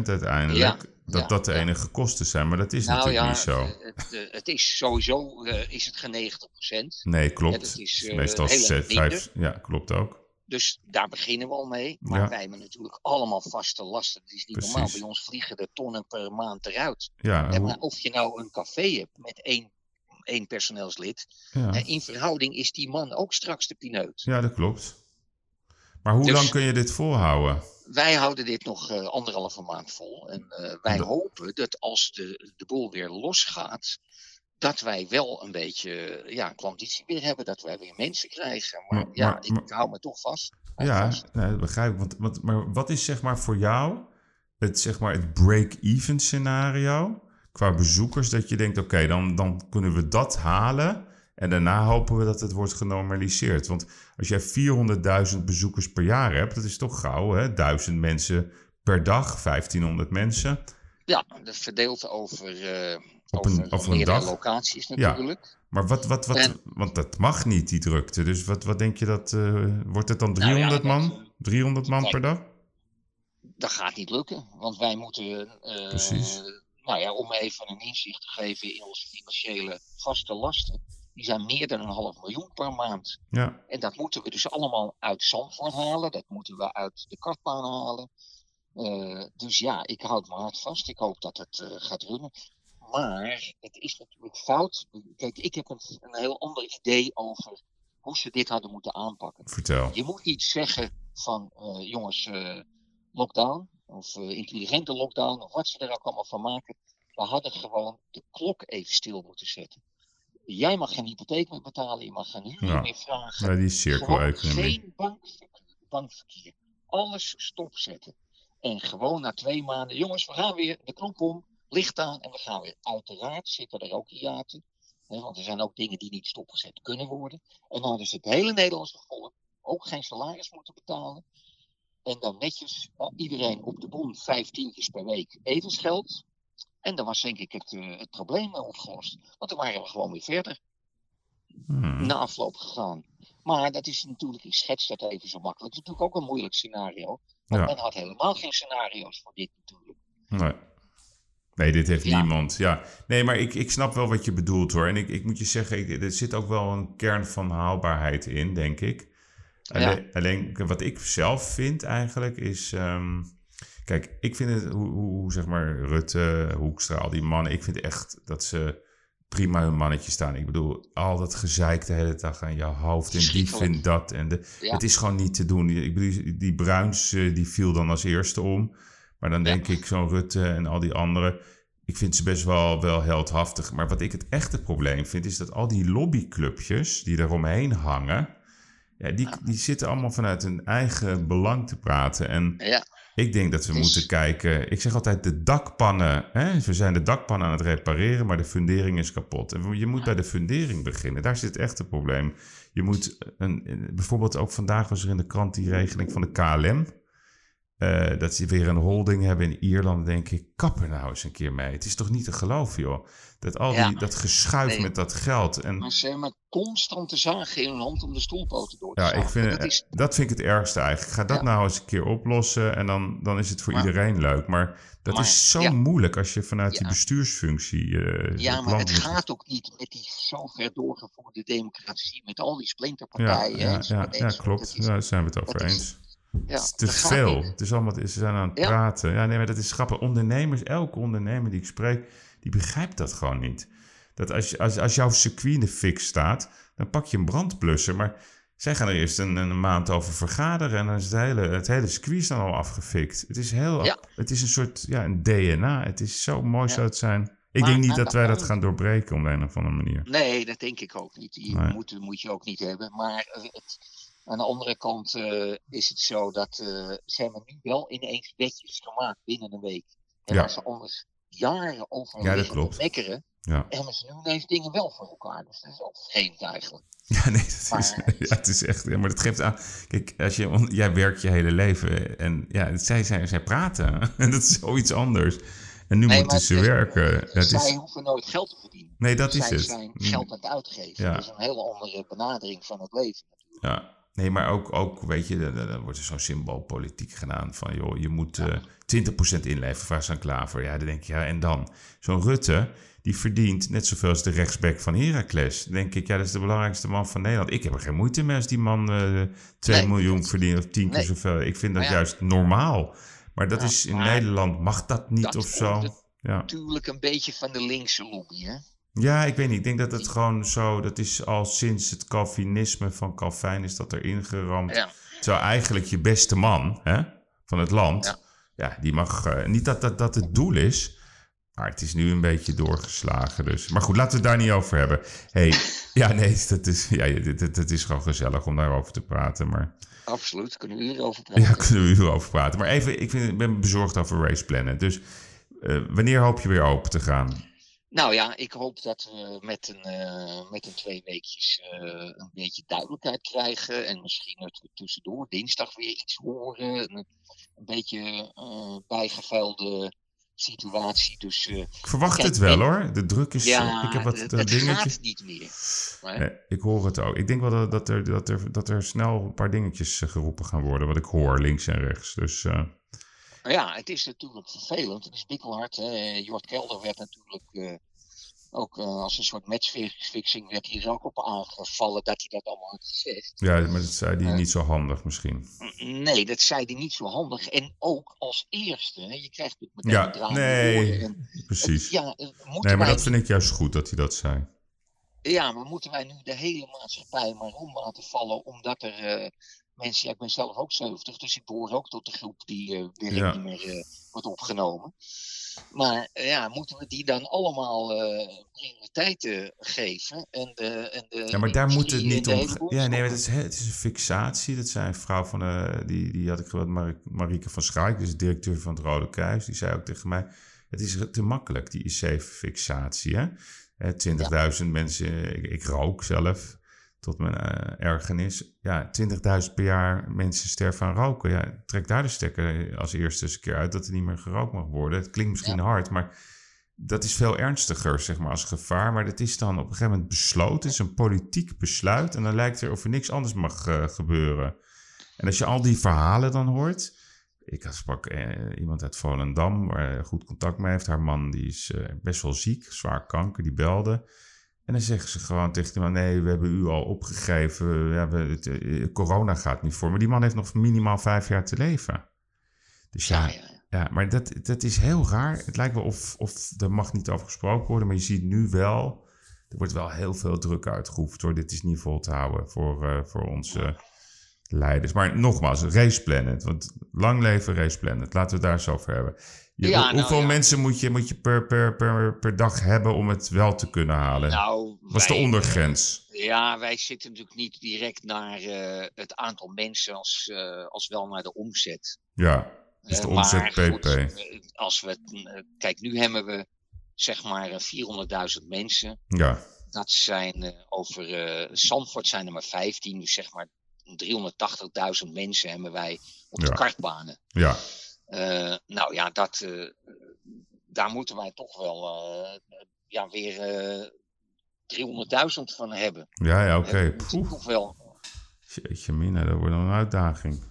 uiteindelijk... Ja, dat ja, dat de enige kosten zijn. Maar dat is nou natuurlijk niet zo. eh, Het, eh, het is sowieso eh, is het geen 90 procent. Nee, klopt. Is, eh, Meestal erg minder. vijf... Ja, klopt ook. Dus daar beginnen we al mee. Maar Ja. wij hebben natuurlijk allemaal vaste lasten. Dat is niet normaal. Bij ons vliegen de tonnen per maand eruit. Ja, hoe- of je nou een café hebt met één, één personeelslid. ja. In verhouding is die man ook straks de pineut. ja, dat klopt. Maar hoe Dus- lang kun je dit volhouden? Wij houden dit nog eh, anderhalve maand vol. En eh, wij Dat- hopen dat als de, de boel weer losgaat. Dat wij wel een beetje ja, klanditie weer hebben. Dat wij weer mensen krijgen. Maar, Maar- ja, maar- ik maar- hou me toch vast. Ja, vast. nee, dat begrijp ik. Want, want, maar wat is zeg maar voor jou het, zeg maar, het break-even scenario qua bezoekers? Dat je denkt, oké, dan, dan kunnen we dat halen en daarna hopen we dat het wordt genormaliseerd. Want als jij 400.000 bezoekers per jaar hebt, dat is toch gauw, hè? 1000 mensen per dag, 1500 mensen. Ja, dat verdeeld over, eh, Op een- over, over een dag? locaties Ja. natuurlijk. Maar wat, wat, wat, En- want dat mag niet, die drukte. Dus wat, wat denk je dat, eh, wordt het dan Nou ja, 300 dat- man? 300 man Kijk, per dag? Dat gaat niet lukken, want wij moeten, eh, Precies. Nou ja, om even een inzicht te geven in onze financiële vaste lasten, die zijn meer dan een half miljoen per maand. Ja, En dat moeten we dus allemaal uit Zandvoort halen, dat moeten we uit de kartbaan halen. Eh, dus ja, ik houd me hard vast, ik hoop dat het eh, gaat runnen. Maar het is natuurlijk fout. Kijk, ik heb een, een heel ander idee over hoe ze dit hadden moeten aanpakken. vertel. Je moet niet zeggen van eh, jongens, lockdown of eh, intelligente lockdown of wat ze er ook allemaal van maken. We hadden gewoon de klok even stil moeten zetten. Jij mag geen hypotheek meer betalen, je mag geen huur Ja. meer vragen. Ja, die cirkeleconomie. geen bankverkeer, bankverkeer. Alles stopzetten. En gewoon na twee maanden, jongens, we gaan weer de knop om, licht aan en we gaan weer. Uiteraard zitten er ook hiaten. Hè, want er zijn ook dingen die niet stopgezet kunnen worden. En dan is het hele Nederlandse volk ook geen salaris moeten betalen. En dan netjes eh, iedereen op de bon vijftientjes per week etensgeld. En dan was denk ik het, eh, het probleem opgelost. Want dan waren we gewoon weer verder Hmm. na afloop gegaan. Maar dat is natuurlijk, ik schets dat even zo makkelijk. Het is natuurlijk ook een moeilijk scenario. Want Ja. men had helemaal geen scenario's voor dit natuurlijk. Nee. Nee, dit heeft Ja. niemand. Ja. Nee, maar ik, ik snap wel wat je bedoelt hoor. En ik, ik moet je zeggen, ik, er zit ook wel een kern van haalbaarheid in, denk ik. Alleen, alleen wat ik zelf vind eigenlijk is. ehm, kijk, ik vind het, hoe, hoe, zeg maar Rutte, Hoekstra, al die mannen. Ik vind echt dat ze prima hun mannetje staan. Ik bedoel, al dat gezeik de hele dag aan je hoofd. En die vindt dat. En de, Ja. Het is gewoon niet te doen. Ik bedoel, die Bruins, eh, die viel dan als eerste om. Maar dan denk ik, zo'n Rutte en al die anderen. Ik vind ze best wel, wel heldhaftig. Maar wat ik het echte probleem vind, is dat al die lobbyclubjes die eromheen hangen. Ja, die, die zitten allemaal vanuit hun eigen belang te praten. En Ja, ik denk dat we Dus- moeten kijken. Ik zeg altijd: de dakpannen. Hè? We zijn de dakpannen aan het repareren, maar de fundering is kapot. En je moet bij de fundering beginnen. Daar zit echt het probleem. Je moet een, bijvoorbeeld ook vandaag was er in de krant die regeling van de KLM. Eh, dat ze weer een holding hebben in Ierland. Denk ik, kap er nou eens een keer mee. Het is toch niet te geloven, joh. Dat al die, Ja. dat geschuif Nee. met dat geld. En maar ze hebben constant de zagen in hun hand om de stoelpoten door te Ja, zagen. ik vind, dat is, dat vind ik het ergste eigenlijk. Ga dat Ja. nou eens een keer oplossen en dan, dan is het voor Maar- iedereen leuk. Maar dat Maar, is zo ja. moeilijk als je vanuit die bestuursfunctie. eh, ja, maar het gaat ook niet met die zo ver doorgevoerde democratie, met al die splinterpartijen. ja, ja, klopt. Daar zijn we het over is- eens. Ja, het is te veel. niet. Het is allemaal, ze zijn aan het Ja. praten. Ja, nee, maar dat is grappig. Ondernemers, elke ondernemer die ik spreek, die begrijpt dat gewoon niet. Dat als, als, als jouw circuit in de fik staat, dan pak je een brandblusser. Maar zij gaan er eerst een, een maand over vergaderen en dan is het hele, het hele circuit dan al afgefikt. Het is heel, Ja. het is een soort, ja, een DNA. Het is zo mooi zou het zijn. Ik Maar denk niet dat wij dat gaan doorbreken op een of andere manier. Nee, dat denk ik ook niet. Die Nee. moet, moet je ook niet hebben. Maar het, aan de andere kant eh, is het zo dat eh, ze hebben nu wel ineens wetjes gemaakt binnen een week. En Ja. waar ze anders jaren over Ja, te klopt. mekkeren, Ja, hebben ze nu ineens dingen wel voor elkaar. Dus dat is ook vreemd eigenlijk. ja nee, dat is, ja, het is echt. Ja, maar dat geeft aan. Kijk, als je, jij werkt je hele leven en ja, zij, zij, zij praten. En dat is zoiets anders. En nu Nee, moeten ze is- werken. Dat Zij is, hoeven nooit geld te verdienen. nee, dat is Zij het. zijn Mm. geld aan het uitgeven. Ja. Dat is een hele andere benadering van het leven. Ja, nee, maar ook, ook weet je, dan, wordt er zo'n symboolpolitiek gedaan van, joh, je moet eh 20% inleveren, vraag ze aan Klaver. Ja, dan denk je, ja, en dan? Zo'n Rutte, die verdient net zoveel als de rechtsback van Heracles. Dan denk ik, ja, dat is de belangrijkste man van Nederland. Ik heb er geen moeite mee als die man eh 2 Nee. miljoen verdient of 10 keer zoveel. Ik vind dat ja. juist normaal. Maar dat Ja, is in Nederland, mag dat niet dat of zo? Ja. Natuurlijk een beetje van de linkse lobby, hè? Ja, ik weet niet. Ik denk dat het gewoon zo... Dat is al sinds het Calvinisme van Calvijn is dat er ingeramd. Ja. Terwijl eigenlijk je beste man hè, van het land... Ja, Ja. die mag... eh, niet dat, dat dat het doel is... Maar het is nu een beetje doorgeslagen. Dus. Maar goed, laten we het daar niet over hebben. hey, ja, nee, dat is, ja, het is gewoon gezellig om daarover te praten. Maar Absoluut, kunnen we hierover praten. ja, kunnen we hierover praten. Maar even, ik, vind, ik ben bezorgd over Race Planet. Dus eh, wanneer hoop je weer open te gaan? Nou ja, ik hoop dat we met een, eh, met een twee weekjes eh, een beetje duidelijkheid krijgen. En misschien dat we tussendoor dinsdag weer iets horen. Een, een beetje eh bijgevuilde situatie. Dus Ik verwacht Kijk, het wel en- hoor. De druk is... ja, ik heb wat het, het gaat niet meer. Maar- Nee, ik hoor het ook. Ik denk wel dat, dat, er, dat, er, dat er snel een paar dingetjes geroepen gaan worden. Wat ik hoor, links en rechts. Dus ja, het is natuurlijk vervelend. Het is bikkelhard. Hè. Jort Kelder werd natuurlijk eh, ook eh, als een soort matchfixing werd hier ook op aangevallen dat hij dat allemaal had gezegd. ja, maar dat zei die Ja. niet zo handig misschien. Nee, dat zei hij niet zo handig. En ook als eerste. Hè. Je krijgt het meteen Ja, nee. En Precies. het- ja, eh, Nee, maar dat vind ik juist goed dat hij dat zei. ja, maar moeten wij nu de hele maatschappij maar om laten vallen omdat er eh, mensen, ja, ik ben zelf ook 70, dus ik behoor ook tot de groep die eh weer Ja. niet meer eh, wordt opgenomen. Maar eh, ja, moeten we die dan allemaal eh prioriteiten geven? En de, en de Ja, maar daar moet het niet om. Ja, nee, maar het is, het is een fixatie. Dat zei een vrouw van, eh, die, die had ik geweld, Mar Marieke van Schaik, dus directeur van het Rode Kruis. Die zei ook tegen mij: Het is te makkelijk, die IC-fixatie. hè. Eh, 20.000 mensen, ik, ik rook zelf, tot mijn eh, ergernis. Ja, 20.000 per jaar mensen sterven aan roken. Ja, trek daar de stekker als eerste eens een keer uit dat er niet meer gerookt mag worden. Het klinkt misschien hard, maar dat is veel ernstiger, zeg maar, als gevaar. Maar dat is dan op een gegeven moment besloten. Het is een politiek besluit. En dan lijkt er of er niks anders mag eh, gebeuren. En als je al die verhalen dan hoort. Ik had- sprak eh, iemand uit Volendam waar hij goed contact mee heeft. Haar man die is eh, best wel ziek, zwaar kanker, die belde. En dan zeggen ze gewoon tegen die man: Nee, we hebben u al opgegeven. Ja, we, het, eh, corona gaat niet voor. Maar die man heeft nog minimaal vijf jaar te leven. Dus ja, Ja, ja. ja, maar dat, dat is heel raar. Het lijkt wel of, of er mag niet over gesproken worden, maar je ziet nu wel, er wordt wel heel veel druk uitgeoefend hoor. Dit is niet vol te houden voor, eh, voor onze leiders. Maar nogmaals, Race Planet, want lang leven Race Planet. Laten we het daar eens over hebben. Je- Ja, nou hoeveel ja. mensen moet je, moet je per, per, per, per dag hebben om het wel te kunnen halen? Nou, Wat is de ondergrens? Ja, wij zitten natuurlijk niet direct naar eh, het aantal mensen als, eh, als wel naar de omzet. Ja, dus de Eh, omzet maar PP. goed, eh, als we, eh, kijk, nu hebben we zeg maar eh, 400.000 mensen. Ja, Dat zijn eh, over eh Zandvoort zijn er maar 15, dus zeg maar 380.000 mensen hebben wij op de Ja. kartbanen. ja, Eh, nou ja, dat, eh, daar moeten wij toch wel eh, ja, weer eh 300.000 van hebben. ja, ja oké. Poeh, nog wel. Jeetje mina, dat wordt een uitdaging.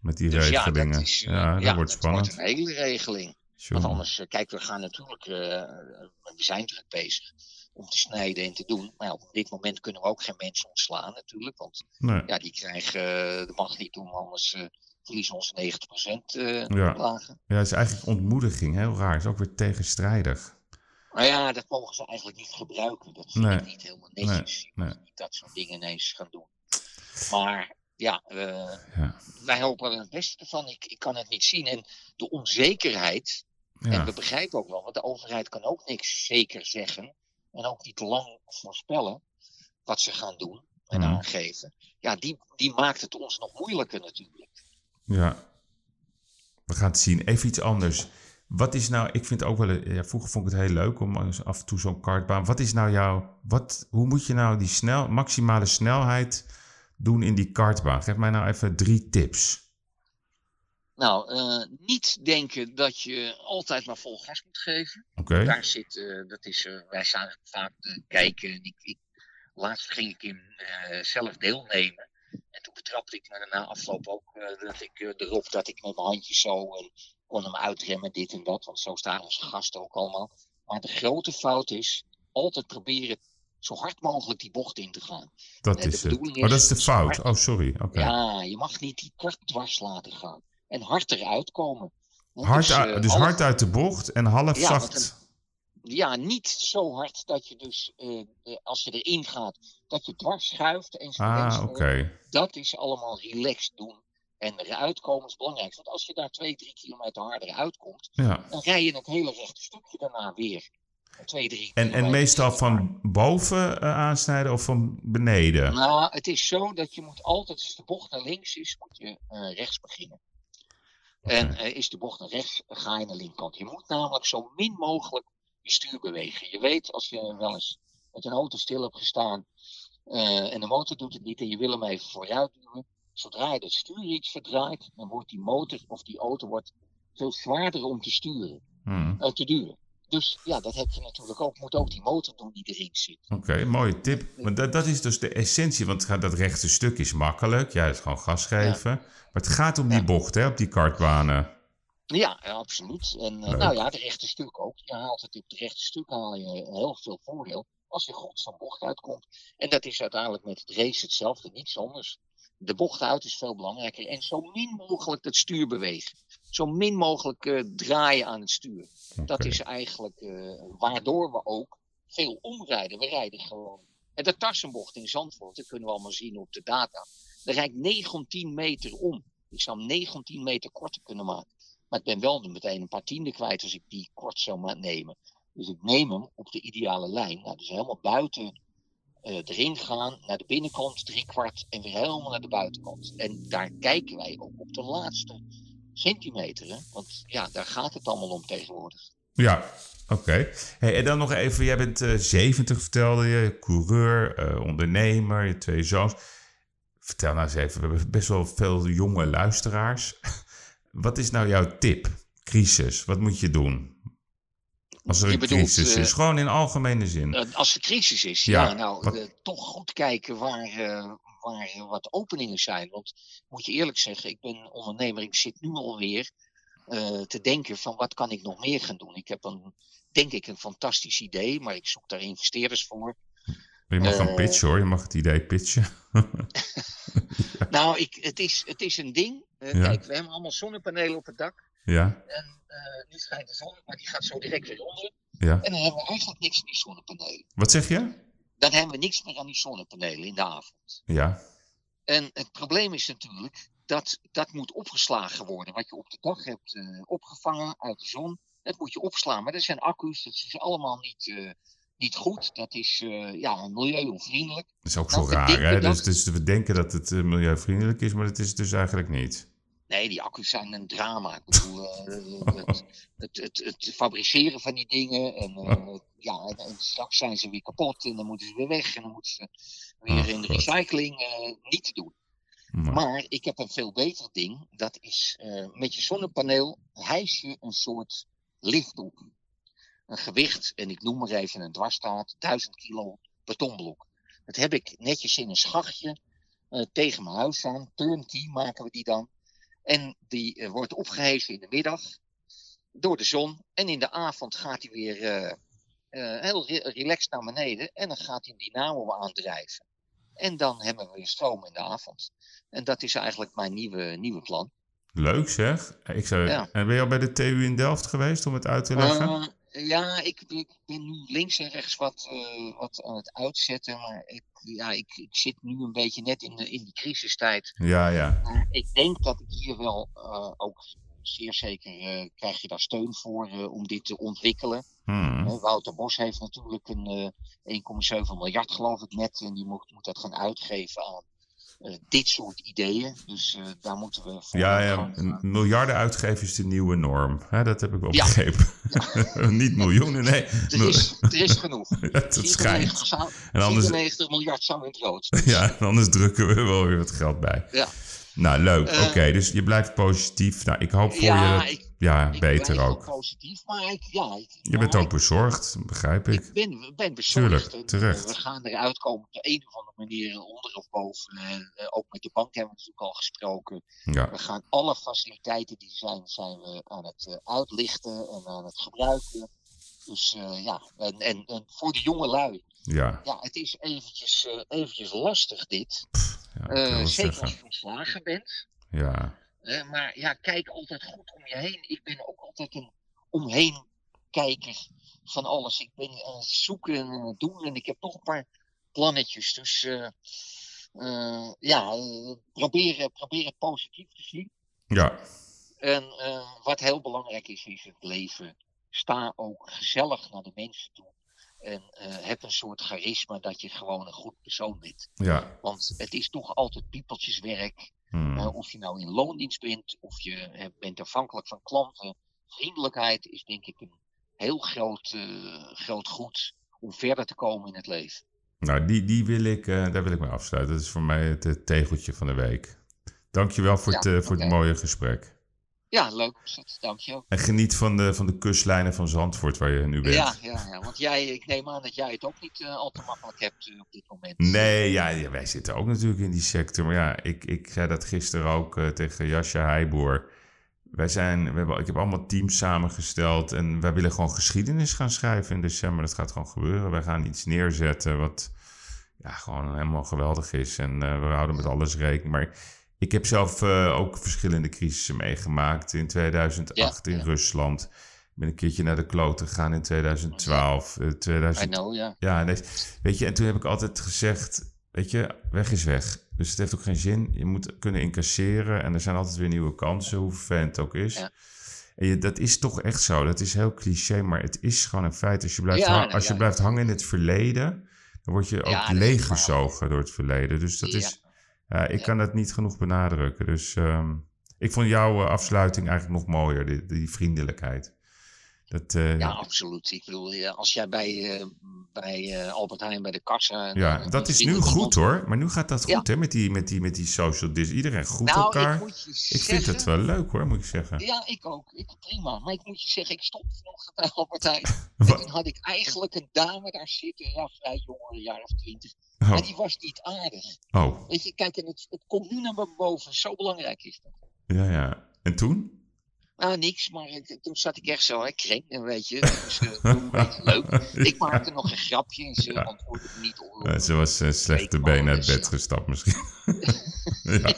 Met die Dus ja, regelingen. dat, is, eh, ja, dat ja, wordt dat spannend. wordt een hele regeling. Want anders, eh, kijk, we gaan natuurlijk, eh, we zijn druk bezig om te snijden en te doen. Maar ja, op dit moment kunnen we ook geen mensen ontslaan natuurlijk. Want Nee. ja, die krijgen, eh, dat mag niet doen, anders eh, verliezen onze 90% eh Ja. lagen. Ja, het is eigenlijk ontmoediging. Heel raar. Het is ook weer tegenstrijdig. Maar ja, dat mogen ze eigenlijk niet gebruiken. Dat vind Nee. ik niet helemaal netjes. Je nee. niet dat soort dingen ineens gaan doen. Maar ja, eh, Ja. wij hopen er het beste van. Ik, ik kan het niet zien. En de onzekerheid En Ja. we begrijpen ook wel, want de overheid kan ook niks zeker zeggen. En ook niet lang voorspellen wat ze gaan doen en Mhm. aangeven. Ja, die, die maakt het ons nog moeilijker natuurlijk. Ja. We gaan het zien. Even iets anders. Wat is nou, ik vind ook wel, ja, vroeger vond ik het heel leuk om af en toe zo'n kartbaan. Wat is nou jouw, wat, hoe moet je nou die snel, maximale snelheid doen in die kartbaan? Geef mij nou even drie tips. Nou, eh, niet denken dat je altijd maar vol gas moet geven. Oké? Daar zit, eh, dat is, eh, wij staan vaak te kijken. En ik, ik, laatst ging ik in eh, zelf deelnemen. En betrapte ik me na afloop ook eh, dat ik eh, erop dat ik met mijn handjes zo en kon hem uitremmen, dit en dat. Want zo staan onze gasten ook allemaal. Maar de grote fout is altijd proberen zo hard mogelijk die bocht in te gaan. Dat Eh, is het. Oh, dat is is de fout. hard- Oh, sorry. Oké. Ja, je mag niet die kart dwars laten gaan. En hard eruit komen. Hard, dus, uit- eh, dus half- hard uit de bocht en half Ja, zacht. Ja, niet zo hard dat je dus, eh, eh, als je erin gaat, dat je dwars schuift en Ah, zo. oké. Dat is allemaal relaxed doen. En eruit komen is belangrijk. Want als je daar twee, drie kilometer harder uitkomt, Ja. dan rij je het hele rechte stukje daarna weer. Twee, drie En, en meestal van boven eh, aansnijden of van beneden? Nou, het is zo dat je moet altijd, als de bocht naar links is, moet je rechts beginnen. En is de bocht naar rechts, ga je naar linkerkant. Je moet namelijk zo min mogelijk je stuur bewegen. Je weet, als je wel eens met een auto stil hebt gestaan eh, en de motor doet het niet en je wil hem even vooruit duwen. Zodra je het stuur iets verdraait, dan wordt die motor of die auto wordt veel zwaarder om te sturen, Hmm. eh, te duwen. Dus ja, dat heb je natuurlijk ook. Moet ook die motor doen die erin zit. Oké, mooie tip. Want dat, dat is dus de essentie. Want dat rechte stuk is makkelijk. Ja, het is gewoon gas geven. Maar het gaat om die Ja. bocht, hè, op die kartbanen. Ja, absoluut. En eh, nou ja, de rechte stuk ook. Je haalt het op het rechte stuk haal je heel veel voordeel als je goed zo'n bocht uitkomt. En dat is uiteindelijk met het race hetzelfde, niets anders. De bocht uit is veel belangrijker. En zo min mogelijk het stuur bewegen. Zo min mogelijk eh, draaien aan het stuur. Dat is eigenlijk eh, waardoor we ook veel omrijden. We rijden gewoon. En de Tarsenbocht in Zandvoort, dat kunnen we allemaal zien op de data. Er rijdt 19 meter om. Ik zou hem 19 meter korter kunnen maken. Maar ik ben wel meteen een paar tienden kwijt als ik die kort zou nemen. Dus ik neem hem op de ideale lijn. Nou, dus helemaal buiten eh, erin gaan, naar de binnenkant, drie kwart en weer helemaal naar de buitenkant. En daar kijken wij ook op de laatste centimeter. Hè? Want ja, daar gaat het allemaal om tegenwoordig. Ja, oké. Hey, en dan nog even, jij bent eh 70 vertelde je, coureur, eh, ondernemer, je twee zoons. Vertel nou eens even, we hebben best wel veel jonge luisteraars. Wat is nou jouw tip? Crisis, wat moet je doen? Als er Je een bedoelt, crisis eh, is, gewoon in algemene zin. Eh, als er crisis is, Ja, ja, nou, wat- eh, toch goed kijken waar, eh, waar eh, wat openingen zijn. Want moet je eerlijk zeggen, ik ben ondernemer, ik zit nu alweer eh te denken van wat kan ik nog meer gaan doen. Ik heb een, denk ik, een fantastisch idee, maar ik zoek daar investeerders voor. Je mag gaan eh, pitchen hoor, je mag het idee pitchen. Nou, ik, het, is, het is een ding. Eh, Ja. Kijk, we hebben allemaal zonnepanelen op het dak. ja, En eh, nu schijnt de zon, maar die gaat zo direct weer onder. ja. En dan hebben we eigenlijk niks aan die zonnepanelen. Wat zeg je? Dan hebben we niks meer aan die zonnepanelen in de avond. Ja, En het probleem is natuurlijk dat dat moet opgeslagen worden. Wat je op de dag hebt opgevangen uit de zon, dat moet je opslaan. Maar dat zijn accu's, dat is allemaal niet, niet goed. Dat is eh, ja, milieuonvriendelijk. dat is ook zo raar hè. dat- Dus, dus we denken dat het eh, milieuvriendelijk is, maar dat is het dus eigenlijk niet. Nee, die accu's zijn een drama. Ik bedoel, eh, het, het, het, het fabriceren van die dingen. En, eh, ja, en, en straks zijn ze weer kapot en dan moeten ze weer weg. En dan moeten ze weer Oh, in de recycling niet te doen. Maar- Maar ik heb een veel beter ding. Dat is met je zonnepaneel hijs je een soort lift op. Een gewicht, en ik noem maar even een dwarsstaat, 1000 kilo betonblok. Dat heb ik netjes in een schachtje eh, tegen mijn huis aan. Turnkey maken we die dan. En die eh, wordt opgehezen in de middag door de zon. En in de avond gaat hij weer eh, heel re- relaxed naar beneden. En dan gaat hij een dynamo aandrijven. En dan hebben we weer stroom in de avond. En dat is eigenlijk mijn nieuwe, nieuwe plan. Leuk zeg. Ik zou... Ja. En ben je al bij de TU in Delft geweest om het uit te leggen? Ja, ik, ik ben nu links en rechts wat, eh, wat aan het uitzetten. Maar ik, ja, ik, ik zit nu een beetje net in, de, in die crisistijd. ja, ja. Maar ik denk dat ik hier wel eh, ook zeer zeker eh, krijg je daar steun voor om dit te ontwikkelen. Hmm. Wouter Bos heeft natuurlijk een eh 1,7 miljard geloof ik net. En die moet, moet dat gaan uitgeven aan dit soort ideeën. Dus eh, daar moeten we voor Ja, ja, een miljarden uitgeven is de nieuwe norm. Hè, dat heb ik wel Ja. begrepen. Niet miljoenen, nee. Er is, er is genoeg. Dat 94 schijnt. En anders, 94 miljard zou in het rood. ja, en anders drukken we wel weer wat geld bij. Ja. Nou, leuk. Eh, Oké, dus je blijft positief. Nou, ik hoop voor je dat... ik- ja, Ik beter ook. positief, maar ik, ja, ik, Je bent ook bezorgd, begrijp Ik ik. ben, ben bezorgd. Tuurlijk, eh, terecht. We gaan eruit komen op de een of andere manier onder of boven. Eh, eh, ook met de bank hebben we natuurlijk al gesproken. Ja, We gaan alle faciliteiten die zijn, zijn we aan het eh, uitlichten en aan het gebruiken. Dus eh, ja, en, en, en voor de jonge lui, ja. ja, het is eventjes, eh, eventjes lastig dit. ja Eh, zeker als je ontslagen bent. Ja, Eh, maar ja, kijk altijd goed om je heen. Ik ben ook altijd een omheen kijker van alles. Ik ben aan het zoeken en aan het doen. En ik heb toch een paar plannetjes. Dus eh, eh, ja, eh, proberen, proberen het positief te zien. ja. En eh, wat heel belangrijk is, is het leven. Sta ook gezellig naar de mensen toe. En eh, heb een soort charisma dat je gewoon een goed persoon bent. ja. Want het is toch altijd piepeltjeswerk. Hmm. Uh, of je nou in loondienst bent, of je eh, bent afhankelijk van klanten. Vriendelijkheid is denk ik een heel groot, eh, groot goed om verder te komen in het leven. Nou, die, die wil ik, eh, daar wil ik mee afsluiten. Dat is voor mij het eh, tegeltje van de week. Dankjewel voor, Ja, het, eh, voor het mooie gesprek. Ja, leuk. Dank je ook. En geniet van de, van de kustlijnen van Zandvoort waar je nu bent. Ja, ja, ja, want jij, ik neem aan dat jij het ook niet eh, al te makkelijk hebt eh, op dit moment. Nee, ja, ja, wij zitten ook natuurlijk in die sector. Maar ja, ik, ik zei dat gisteren ook eh, tegen Jascha Heijboer. Wij zijn, we hebben, ik heb allemaal teams samengesteld en wij willen gewoon geschiedenis gaan schrijven in december. Dat gaat gewoon gebeuren. Wij gaan iets neerzetten wat ja, gewoon helemaal geweldig is. En we houden met alles rekening. Maar ik heb zelf eh, ook verschillende crisissen meegemaakt. In 2008 Ja, in ja. Rusland. Ik ben een keertje naar de kloot gegaan in 2012. eh, 2000, I know, ja. weet je, en toen heb ik altijd gezegd, weet je, weg is weg. Dus het heeft ook geen zin. Je moet kunnen incasseren en er zijn altijd weer nieuwe kansen, hoe vervelend het ook is. Ja. En je, dat is toch echt zo. Dat is heel cliché, maar het is gewoon een feit. Als je blijft, Ja, als je blijft hangen in het verleden, dan word je ook is leeggezogen door het verleden. Dus dat Ja. Ja, ik kan dat niet genoeg benadrukken. Dus ehm, ik vond jouw eh, afsluiting eigenlijk nog mooier, die, die vriendelijkheid. Dat, eh, Ja, absoluut. Ik bedoel, als jij bij, eh, bij eh, Albert Heijn bij de kassa... Ja, dat is nu iemand- goed hoor. Maar nu gaat dat Ja. goed hè, met die, met die, met die social dis. Iedereen groet Nou, elkaar. ik moet je Ik zeggen... vind het wel leuk hoor, moet ik zeggen. Ja, ik ook. Ik, prima. Maar ik moet je zeggen, ik stond vanochtend bij Albert Heijn. En toen had ik eigenlijk een dame daar zitten, ja, vrij jong, een jaar of twintig. Oh, Maar die was niet aardig. oh, Weet je, kijk, en het, het komt nu naar me boven. Zo belangrijk is dat. ja, ja. En toen? Nou, niks, maar ik- toen zat ik echt zo, hè, kring, weet je. Dus uh, een beetje leuk. Ik maakte nog een grapje en ze Ja. antwoordde me niet op. Eh, Ze was eh, slechte benen uit bed gestapt misschien. ja.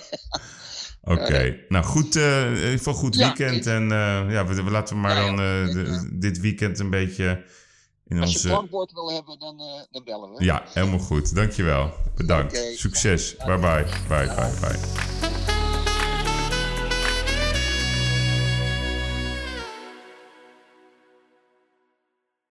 Oké, nou goed, eh, in ieder geval goed weekend. En eh, ja, we, we laten we maar ja. dan eh, de- eh, dit weekend een beetje in Als je onze... klankbord wil hebben, dan, eh, dan bellen we. Ja, helemaal goed. Dankjewel. Bedankt. Succes. Bye bye. Bye bye bye.